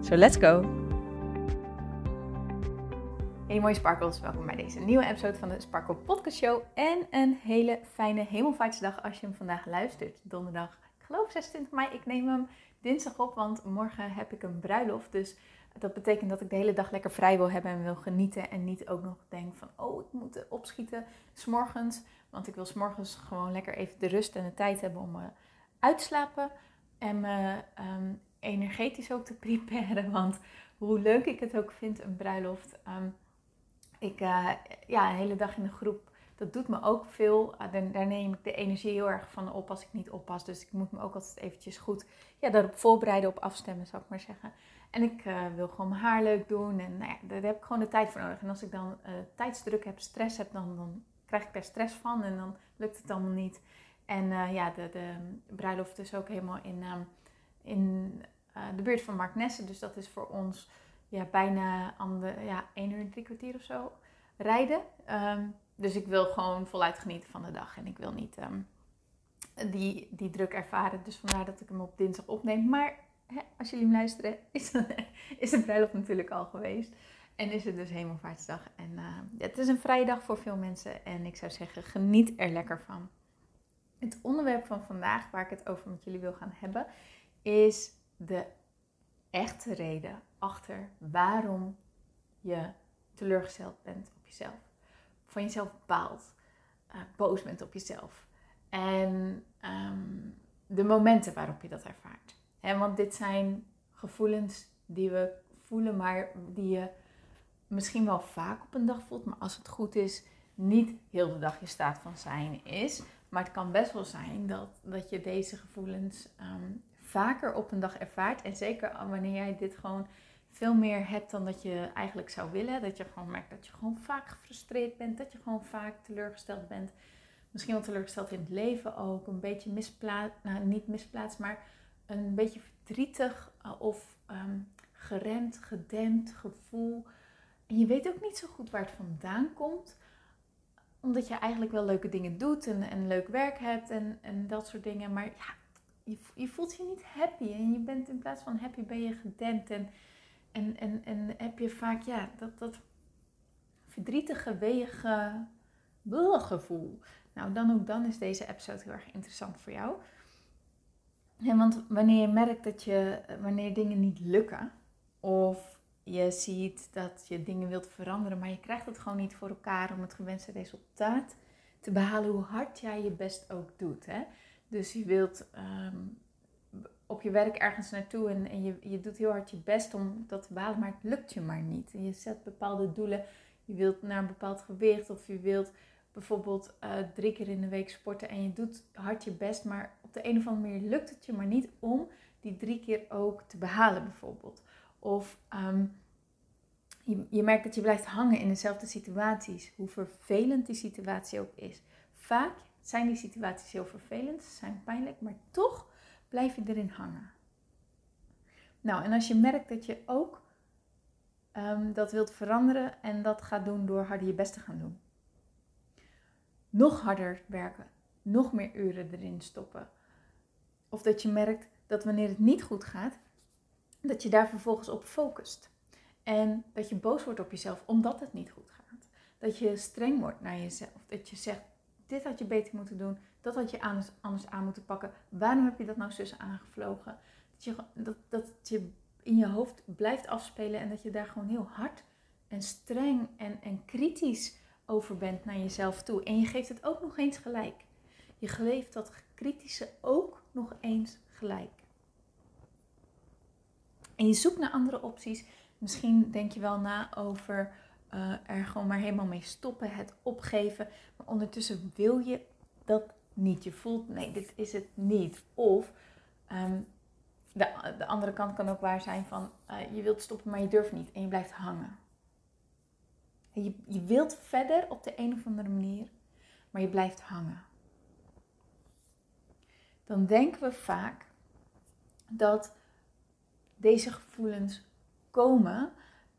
So let's go! Hey mooie sparkles, welkom bij deze nieuwe episode van de Sparkle Podcast Show. En een hele fijne hemelvaartsdag als je hem vandaag luistert. Donderdag, ik geloof 26 mei. Ik neem hem dinsdag op, want morgen heb ik een bruiloft. Dus dat betekent dat ik de hele dag lekker vrij wil hebben en wil genieten. En niet ook nog denk van, oh, ik moet opschieten s'morgens. Want ik wil s'morgens gewoon lekker even de rust en de tijd hebben om me uit te slapen. En me ehm, energetisch ook te preparen. Want hoe leuk ik het ook vind, een bruiloft. Um, ik, uh, ja, een hele dag in de groep, dat doet me ook veel. Uh, daar, neem ik de energie heel erg van op als ik niet oppas. Dus ik moet me ook altijd eventjes goed ja, daarop voorbereiden, op afstemmen, zou ik maar zeggen. En ik uh, wil gewoon mijn haar leuk doen. En nou ja, daar heb ik gewoon de tijd voor nodig. En als ik dan tijdsdruk heb, stress heb, dan, dan krijg ik daar stress van. En dan lukt het allemaal niet. En ja, de, de bruiloft is ook helemaal in... Um, in de buurt van Marknesse. Dus dat is voor ons ja, bijna de, ja, 1 uur en drie kwartier of zo rijden. Um, dus ik wil gewoon voluit genieten van de dag. En ik wil niet um, die, die druk ervaren. Dus vandaar dat ik hem op dinsdag opneem. Maar hè, als jullie hem luisteren, is, is de bruiloft natuurlijk al geweest. En is het dus Hemelvaartsdag. En uh, het is een vrije dag voor veel mensen. En ik zou zeggen, geniet er lekker van. Het onderwerp van vandaag, waar ik het over met jullie wil gaan hebben, is de echte reden achter waarom je teleurgesteld bent op jezelf. Van jezelf bepaald, uh, boos bent op jezelf. En um, de momenten waarop je dat ervaart. Want dit zijn gevoelens die we voelen, maar die je misschien wel vaak op een dag voelt. Maar als het goed is, niet heel de dag je staat van zijn is. Maar het kan best wel zijn dat, dat je deze gevoelens um, vaker op een dag ervaart. En zeker wanneer jij dit gewoon veel meer hebt dan dat je eigenlijk zou willen. Dat je gewoon merkt dat je gewoon vaak gefrustreerd bent. Dat je gewoon vaak teleurgesteld bent. Misschien wel teleurgesteld in het leven ook. Een beetje misplaatst, nou niet misplaatst, maar een beetje verdrietig uh, of um, geremd, gedempt gevoel. En je weet ook niet zo goed waar het vandaan komt. Omdat je eigenlijk wel leuke dingen doet en, en leuk werk hebt en, en dat soort dingen. Maar ja, je, je voelt je niet happy. En je bent in plaats van happy ben je gedempt. En, en, en, en heb je vaak ja, dat, dat verdrietige, weege gevoel. Nou, dan ook dan is deze episode heel erg interessant voor jou. Ja, want wanneer je merkt dat je, wanneer dingen niet lukken, of je ziet dat je dingen wilt veranderen, maar je krijgt het gewoon niet voor elkaar om het gewenste resultaat te behalen, hoe hard jij je best ook doet. Hè? Dus je wilt um, op je werk ergens naartoe en, je, je doet heel hard je best om dat te behalen, maar het lukt je maar niet. En je zet bepaalde doelen. Je wilt naar een bepaald gewicht of je wilt bijvoorbeeld uh, drie keer in de week sporten en je doet hard je best, maar op de een of andere manier lukt het je maar niet om die drie keer ook te behalen bijvoorbeeld. Of um, je, je merkt dat je blijft hangen in dezelfde situaties, hoe vervelend die situatie ook is. Vaak zijn die situaties heel vervelend, zijn pijnlijk, maar toch blijf je erin hangen. Nou, en als je merkt dat je ook um, dat wilt veranderen en dat gaat doen door harder je best te gaan doen. Nog harder werken, nog meer uren erin stoppen. Of dat je merkt dat wanneer het niet goed gaat, dat je daar vervolgens op focust. En dat je boos wordt op jezelf omdat het niet goed gaat. Dat je streng wordt naar jezelf. Dat je zegt, dit had je beter moeten doen, dat had je anders, anders aan moeten pakken. Waarom heb je dat nou zus aangevlogen? Dat je, dat, dat je in je hoofd blijft afspelen en dat je daar gewoon heel hard en streng en, en kritisch over bent naar jezelf toe. En je geeft het ook nog eens gelijk. Je geeft dat kritische ook nog eens gelijk. En je zoekt naar andere opties. Misschien denk je wel na over uh, er gewoon maar helemaal mee stoppen, het opgeven. Ondertussen wil je dat niet. Je voelt, nee, dit is het niet. Of um, de, de andere kant kan ook waar zijn van uh, je wilt stoppen, maar je durft niet en je blijft hangen. je, je wilt verder op de een of andere manier, maar je blijft hangen. Dan denken we vaak dat deze gevoelens komen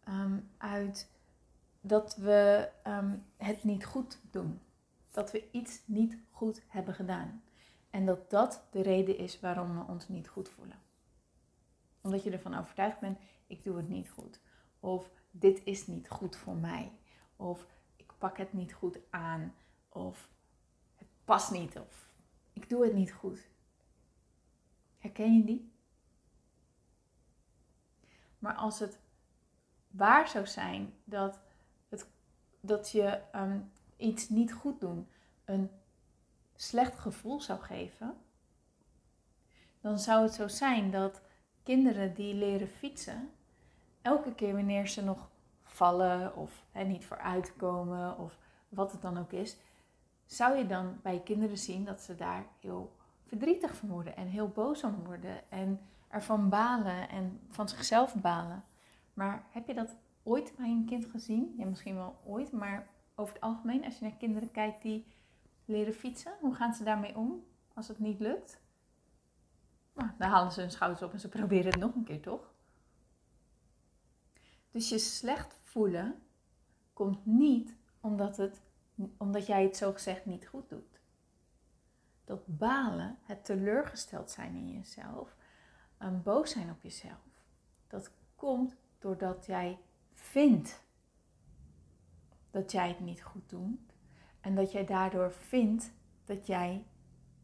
um, uit dat we um, het niet goed doen. Dat we iets niet goed hebben gedaan. En dat dat de reden is waarom we ons niet goed voelen. Omdat je ervan overtuigd bent, ik doe het niet goed. Of dit is niet goed voor mij. Of ik pak het niet goed aan. Of het past niet. Of ik doe het niet goed. Herken je die? Maar als het waar zou zijn dat, het, dat je um, iets niet goed doen een slecht gevoel zou geven, dan zou het zo zijn dat kinderen die leren fietsen, elke keer wanneer ze nog vallen of hè, niet vooruitkomen of wat het dan ook is, zou je dan bij kinderen zien dat ze daar heel verdrietig van worden en heel boos om worden en ervan balen en van zichzelf balen. Maar heb je dat ooit bij een kind gezien? Ja, misschien wel ooit, maar over het algemeen, als je naar kinderen kijkt die leren fietsen, hoe gaan ze daarmee om als het niet lukt? Nou, dan halen ze hun schouders op en ze proberen het nog een keer, toch? Dus je slecht voelen komt niet omdat, het, omdat jij het zo gezegd niet goed doet. Dat balen, het teleurgesteld zijn in jezelf, een boos zijn op jezelf, dat komt doordat jij vindt dat jij het niet goed doet en dat jij daardoor vindt dat jij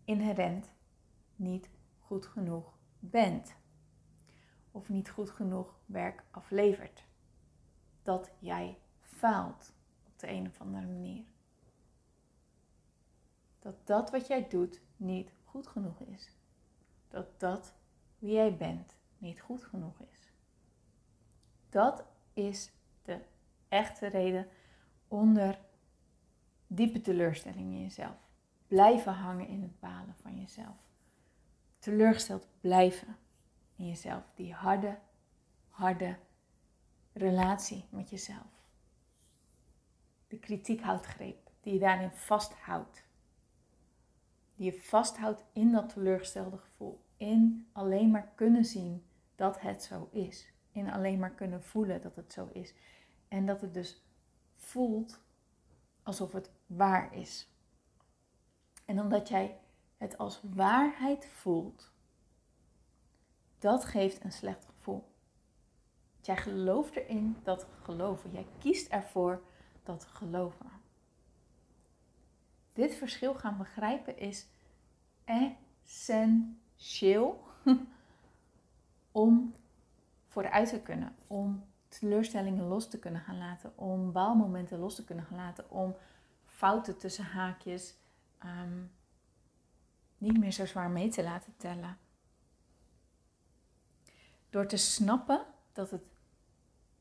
inherent niet goed genoeg bent of niet goed genoeg werk aflevert. Dat jij faalt op de een of andere manier. Dat dat wat jij doet niet goed genoeg is. Dat dat wie jij bent niet goed genoeg is. Dat is de echte reden onder diepe teleurstelling in jezelf. Blijven hangen in het balen van jezelf. Teleurgesteld blijven in jezelf. Die harde, harde relatie met jezelf. De kritiekhoudgreep die je daarin vasthoudt. Die je vasthoudt in dat teleurgestelde gevoel. In alleen maar kunnen zien dat het zo is. In alleen maar kunnen voelen dat het zo is. En dat het dus voelt alsof het waar is. En omdat jij het als waarheid voelt, dat geeft een slecht gevoel. Jij gelooft erin dat geloven. Jij kiest ervoor dat geloven. Dit verschil gaan begrijpen is essentieel om vooruit te kunnen, om teleurstellingen los te kunnen gaan laten, om baalmomenten los te kunnen gaan laten, om fouten tussen haakjes ehm, niet meer zo zwaar mee te laten tellen. Door te snappen dat het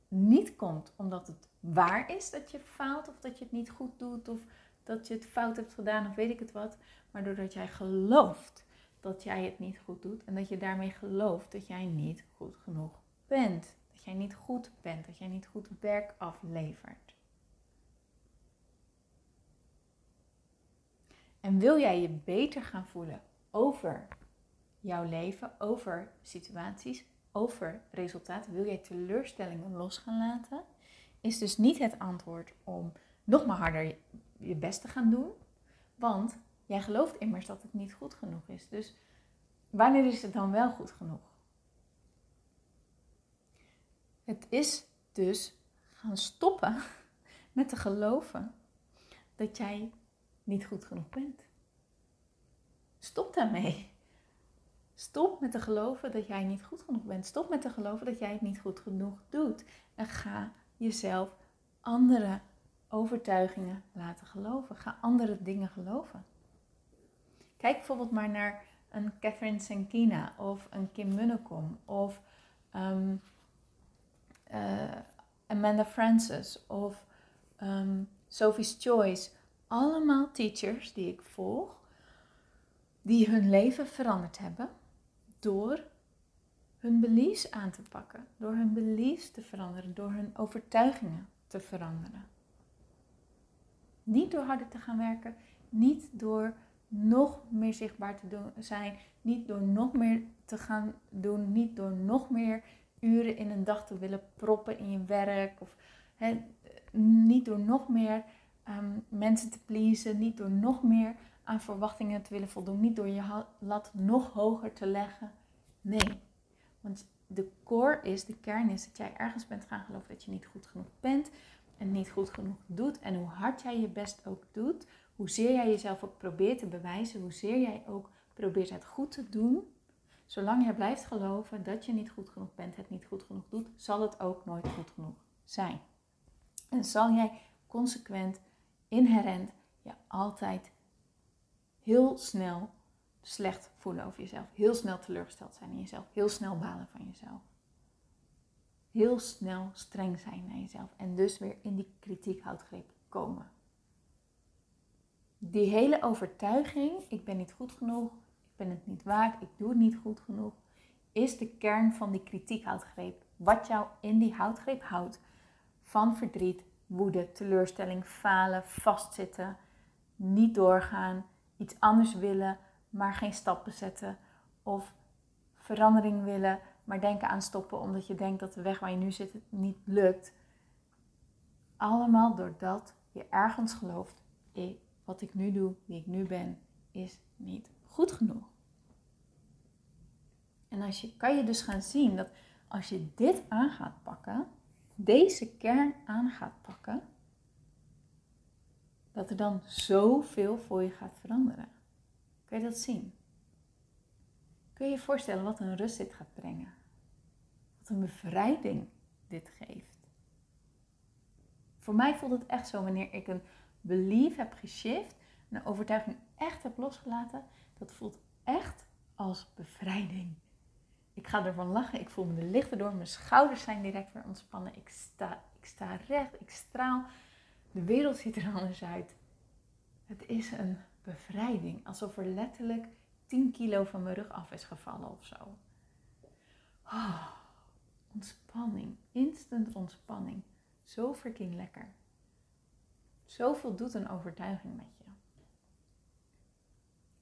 niet komt omdat het waar is dat je faalt of dat je het niet goed doet of dat je het fout hebt gedaan of weet ik het wat, maar doordat jij gelooft dat jij het niet goed doet en dat je daarmee gelooft dat jij niet goed genoeg bent jij niet goed bent, dat jij niet goed werk aflevert. En wil jij je beter gaan voelen over jouw leven, over situaties, over resultaten, wil jij teleurstellingen los gaan laten, is dus niet het antwoord om nog maar harder je best te gaan doen, want jij gelooft immers dat het niet goed genoeg is. Dus wanneer is het dan wel goed genoeg? Het is dus gaan stoppen met te geloven dat jij niet goed genoeg bent. Stop daarmee. Stop met te geloven dat jij niet goed genoeg bent. Stop met te geloven dat jij het niet goed genoeg doet. En ga jezelf andere overtuigingen laten geloven. Ga andere dingen geloven. Kijk bijvoorbeeld maar naar een Catherine Senkina of een Kim Munnekom of um, uh, Amanda Francis of um, Sophie's Choice. Allemaal teachers die ik volg, die hun leven veranderd hebben door hun beliefs aan te pakken, door hun beliefs te veranderen, door hun overtuigingen te veranderen. Niet door harder te gaan werken, niet door nog meer zichtbaar te doen, zijn, niet door nog meer te gaan doen, niet door nog meer uren in een dag te willen proppen in je werk, of niet door nog meer um, mensen te pleasen, niet door nog meer aan verwachtingen te willen voldoen, niet door je lat nog hoger te leggen. Nee, want de core is, de kern is dat jij ergens bent gaan geloven dat je niet goed genoeg bent en niet goed genoeg doet. En hoe hard jij je best ook doet, hoezeer jij jezelf ook probeert te bewijzen, hoezeer jij ook probeert het goed te doen, zolang jij blijft geloven dat je niet goed genoeg bent, het niet goed genoeg doet, zal het ook nooit goed genoeg zijn. En zal jij consequent, inherent, je altijd heel snel slecht voelen over jezelf. Heel snel teleurgesteld zijn in jezelf. Heel snel balen van jezelf. Heel snel streng zijn naar jezelf. En dus weer in die kritiekhoudgreep komen. Die hele overtuiging, ik ben niet goed genoeg, ben het niet waard, ik doe het niet goed genoeg, is de kern van die kritiekhoudgreep. Wat jou in die houtgreep houdt van verdriet, woede, teleurstelling, falen, vastzitten, niet doorgaan, iets anders willen, maar geen stappen zetten. Of verandering willen, maar denken aan stoppen omdat je denkt dat de weg waar je nu zit niet lukt. Allemaal doordat je ergens gelooft, ik, wat ik nu doe, wie ik nu ben, is niet goed genoeg. En als je, kan je dus gaan zien dat als je dit aan gaat pakken, deze kern aan gaat pakken, dat er dan zoveel voor je gaat veranderen. Kun je dat zien? Kun je je voorstellen wat een rust dit gaat brengen? Wat een bevrijding dit geeft? Voor mij voelt het echt zo wanneer ik een belief heb geshift, een overtuiging echt heb losgelaten, dat voelt echt als bevrijding. Ik ga ervan lachen, ik voel me de lichten door, mijn schouders zijn direct weer ontspannen, ik sta, ik sta recht, ik straal. De wereld ziet er anders uit. Het is een bevrijding. Alsof er letterlijk 10 kilo van mijn rug af is gevallen of zo. Oh, ontspanning. Instant ontspanning. Zo freaking lekker. Zoveel doet een overtuiging met je.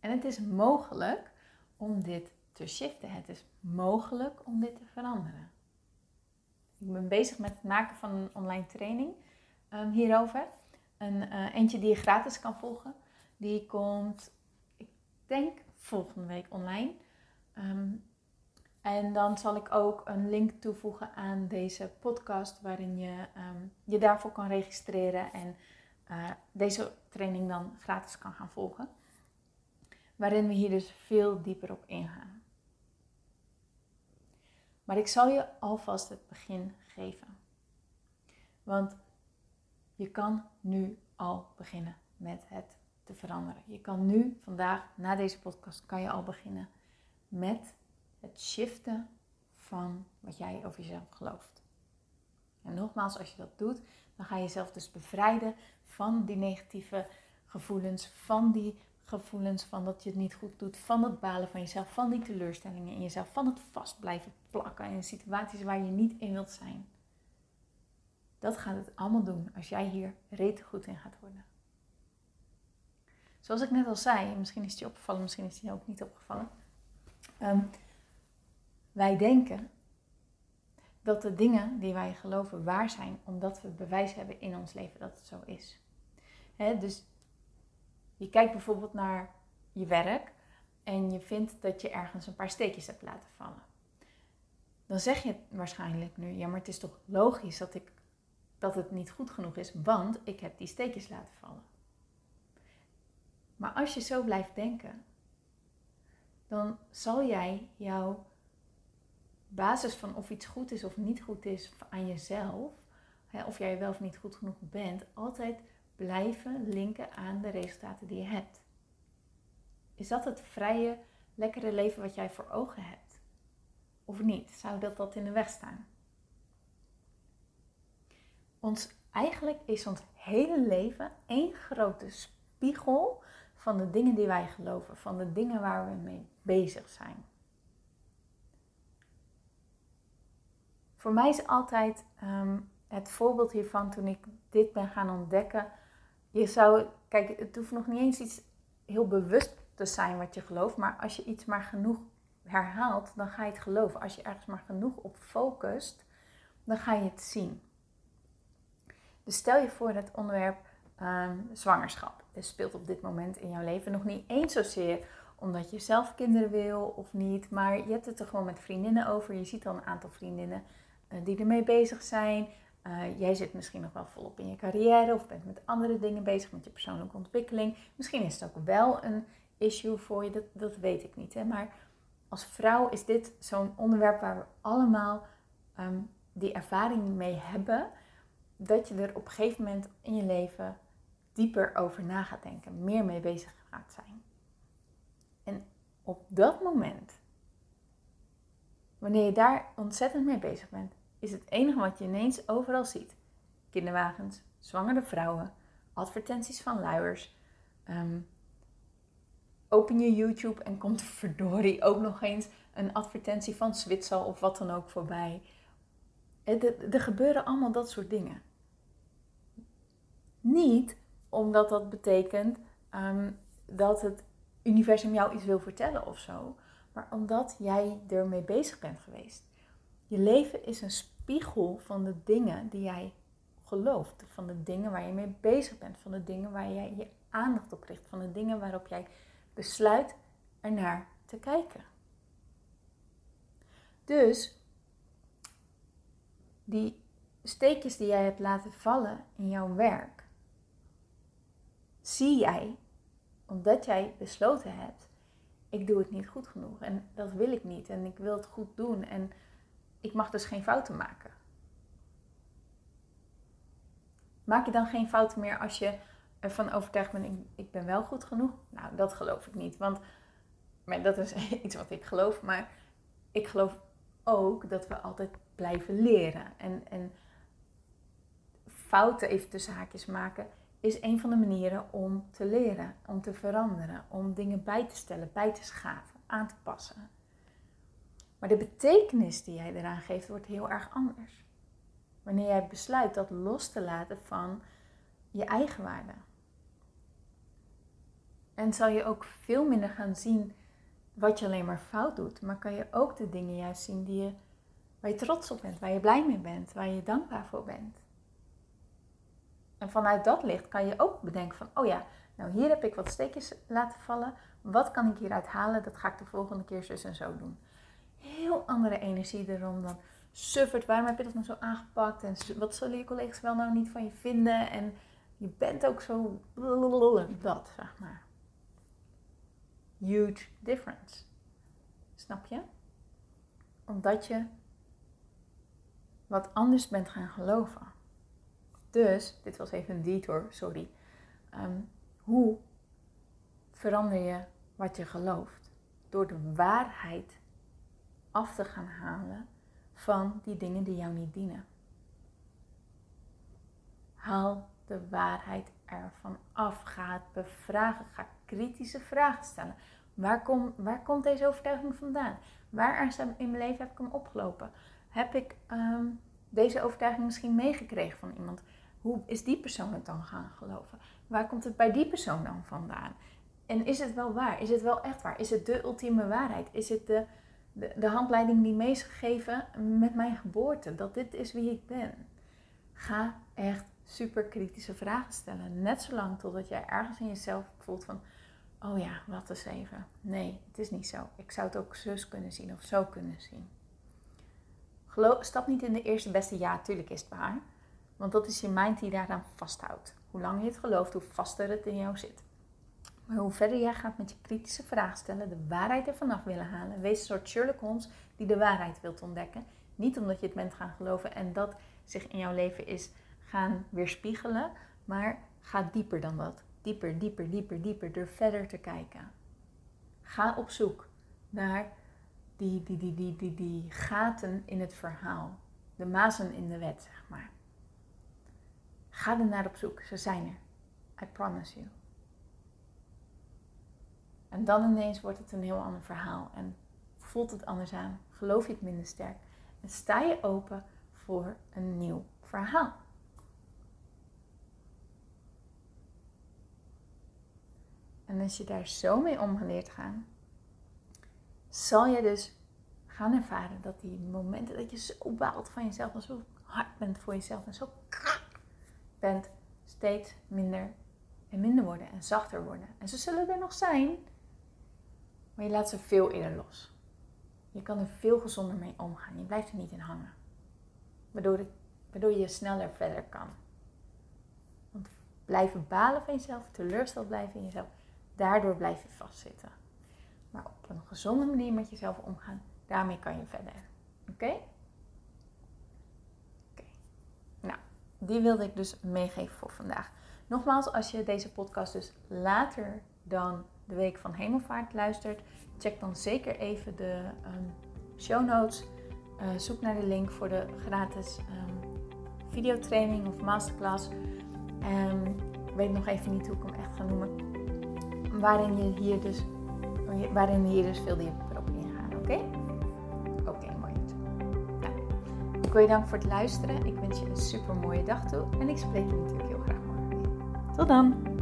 En het is mogelijk om dit te shiften. Het is mogelijk om dit te veranderen. Ik ben bezig met het maken van een online training um, hierover. Een, uh, eentje die je gratis kan volgen. Die komt, ik denk, volgende week online. Ehm, en dan zal ik ook een link toevoegen aan deze podcast, waarin je um, je daarvoor kan registreren en uh, deze training dan gratis kan gaan volgen. Waarin we hier dus veel dieper op ingaan. Maar ik zal je alvast het begin geven. Want je kan nu al beginnen met het te veranderen. Je kan nu, vandaag, na deze podcast, kan je al beginnen met het shiften van wat jij over jezelf gelooft. En nogmaals, als je dat doet, dan ga je jezelf dus bevrijden van die negatieve gevoelens, van die gevoelens van dat je het niet goed doet, van het balen van jezelf, van die teleurstellingen in jezelf, van het vast blijven plakken in situaties waar je niet in wilt zijn. Dat gaat het allemaal doen als jij hier rete goed in gaat worden. Zoals ik net al zei, misschien is je opgevallen, misschien is je ook niet opgevallen. Ehm, wij denken dat de dingen die wij geloven waar zijn, omdat we bewijs hebben in ons leven dat het zo is. dus je kijkt bijvoorbeeld naar je werk en je vindt dat je ergens een paar steekjes hebt laten vallen. Dan zeg je waarschijnlijk nu, ja, maar het is toch logisch dat, ik, dat het niet goed genoeg is, want ik heb die steekjes laten vallen. Maar als je zo blijft denken, dan zal jij jouw basis van of iets goed is of niet goed is aan jezelf, of jij wel of niet goed genoeg bent, altijd blijven linken aan de resultaten die je hebt. Is dat het vrije, lekkere leven wat jij voor ogen hebt? Of niet? Zou dat dat in de weg staan? Ons, eigenlijk is ons hele leven één grote spiegel van de dingen die wij geloven, van de dingen waar we mee bezig zijn. voor mij is altijd ehm, het voorbeeld hiervan toen ik dit ben gaan ontdekken. Je zou, kijk, het hoeft nog niet eens iets heel bewust te zijn wat je gelooft, maar als je iets maar genoeg herhaalt, dan ga je het geloven. Als je ergens maar genoeg op focust, dan ga je het zien. Dus stel je voor dat onderwerp ehm, zwangerschap. Het speelt op dit moment in jouw leven nog niet eens zozeer omdat je zelf kinderen wil of niet, maar je hebt het er gewoon met vriendinnen over. Je ziet al een aantal vriendinnen uh, die ermee bezig zijn. Uh, jij zit misschien nog wel volop in je carrière of bent met andere dingen bezig, met je persoonlijke ontwikkeling. Misschien is het ook wel een issue voor je, dat, dat weet ik niet. Hè? Maar als vrouw is dit zo'n onderwerp waar we allemaal ehm, die ervaring mee hebben, dat je er op een gegeven moment in je leven dieper over na gaat denken, meer mee bezig gaat zijn. En op dat moment, wanneer je daar ontzettend mee bezig bent, is het enige wat je ineens overal ziet: kinderwagens, zwangere vrouwen, advertenties van luiers. Ehm, open je YouTube en komt verdorie ook nog eens een advertentie van Zwitser of wat dan ook voorbij. Er gebeuren allemaal dat soort dingen. Niet omdat dat betekent ehm, dat het universum jou iets wil vertellen of zo, maar omdat jij ermee bezig bent geweest. Je leven is een spiegel van de dingen die jij gelooft, van de dingen waar je mee bezig bent, van de dingen waar jij je aandacht op richt, van de dingen waarop jij besluit ernaar te kijken. Dus die steekjes die jij hebt laten vallen in jouw werk, zie jij omdat jij besloten hebt, ik doe het niet goed genoeg en dat wil ik niet en ik wil het goed doen en ik mag dus geen fouten maken. Maak je dan geen fouten meer als je ervan overtuigd bent, ik, ik ben wel goed genoeg? Nou, dat geloof ik niet, want maar dat is iets wat ik geloof, maar ik geloof ook dat we altijd blijven leren. En, en fouten even tussen haakjes maken is een van de manieren om te leren, om te veranderen, om dingen bij te stellen, bij te schaven, aan te passen. Maar de betekenis die jij eraan geeft wordt heel erg anders. Wanneer jij besluit dat los te laten van je eigen waarde. En zal je ook veel minder gaan zien wat je alleen maar fout doet, maar kan je ook de dingen juist zien die je, waar je trots op bent, waar je blij mee bent, waar je dankbaar voor bent. En vanuit dat licht kan je ook bedenken van, oh ja, nou hier heb ik wat steekjes laten vallen. Wat kan ik hieruit halen? Dat ga ik de volgende keer zus en zo doen. Heel andere energie erom dan suffert. Waarom heb je dat nou zo aangepakt? En wat zullen je collega's wel nou niet van je vinden? En je bent ook zo dat, zeg maar. Huge difference. Snap je? Omdat je wat anders bent gaan geloven. Dus, dit was even een detour, sorry. Ehm, hoe verander je wat je gelooft? Door de waarheid af te gaan halen van die dingen die jou niet dienen. Haal de waarheid ervan af. Ga het bevragen. Ga kritische vragen stellen. Waar, kom, waar komt deze overtuiging vandaan? Waar in mijn leven heb ik hem opgelopen? Heb ik ehm, deze overtuiging misschien meegekregen van iemand? Hoe is die persoon het dan gaan geloven? Waar komt het bij die persoon dan vandaan? En is het wel waar? Is het wel echt waar? Is het de ultieme waarheid? Is het de, de, handleiding die me is gegeven met mijn geboorte? Dat dit is wie ik ben? Ga echt super kritische vragen stellen. Net zolang totdat jij ergens in jezelf voelt van... Oh ja, wat eens even. Nee, het is niet zo. Ik zou het ook zus kunnen zien of zo kunnen zien. Geloof, stap niet in de eerste beste ja, tuurlijk is het waar. Want dat is je mind die daaraan vasthoudt. Hoe langer je het gelooft, hoe vaster het in jou zit. Maar hoe verder jij gaat met je kritische vragen stellen, de waarheid ervan af willen halen, wees een soort Sherlock Holmes die de waarheid wilt ontdekken. Niet omdat je het bent gaan geloven en dat zich in jouw leven is gaan weerspiegelen, maar ga dieper dan dat. Dieper, dieper, dieper, dieper, door verder te kijken. Ga op zoek naar die, die, die, die, die, die gaten in het verhaal. De mazen in de wet, zeg maar. Ga er naar op zoek. Ze zijn er. I promise you. En dan ineens wordt het een heel ander verhaal. En voelt het anders aan. Geloof je het minder sterk. En sta je open voor een nieuw verhaal. En als je daar zo mee om geleerd gaan, zal je dus gaan ervaren dat die momenten dat je zo baalt van jezelf en zo hard bent voor jezelf en zo bent, steeds minder en minder worden en zachter worden. En ze zullen er nog zijn, je laat ze veel eerder los. Je kan er veel gezonder mee omgaan. Je blijft er niet in hangen. Waardoor, waardoor je sneller verder kan. Want blijven balen van jezelf, teleurgesteld blijven in jezelf, daardoor blijf je vastzitten. Maar op een gezonde manier met jezelf omgaan, daarmee kan je verder. Oké. Nou, die wilde ik dus meegeven voor vandaag. Nogmaals, als je deze podcast dus later dan de week van hemelvaart luistert, check dan zeker even de um, show notes. Uh, zoek naar de link voor de gratis um, videotraining of masterclass. Um, ik weet nog even niet hoe ik hem echt ga noemen. Waarin je hier dus, waarin hier dus veel dieper op ingaan. Oké? Oké, mooi. Nou, ik wil je danken voor het luisteren. Ik wens je een super mooie dag toe. En ik spreek je natuurlijk heel graag morgen weer. Tot dan!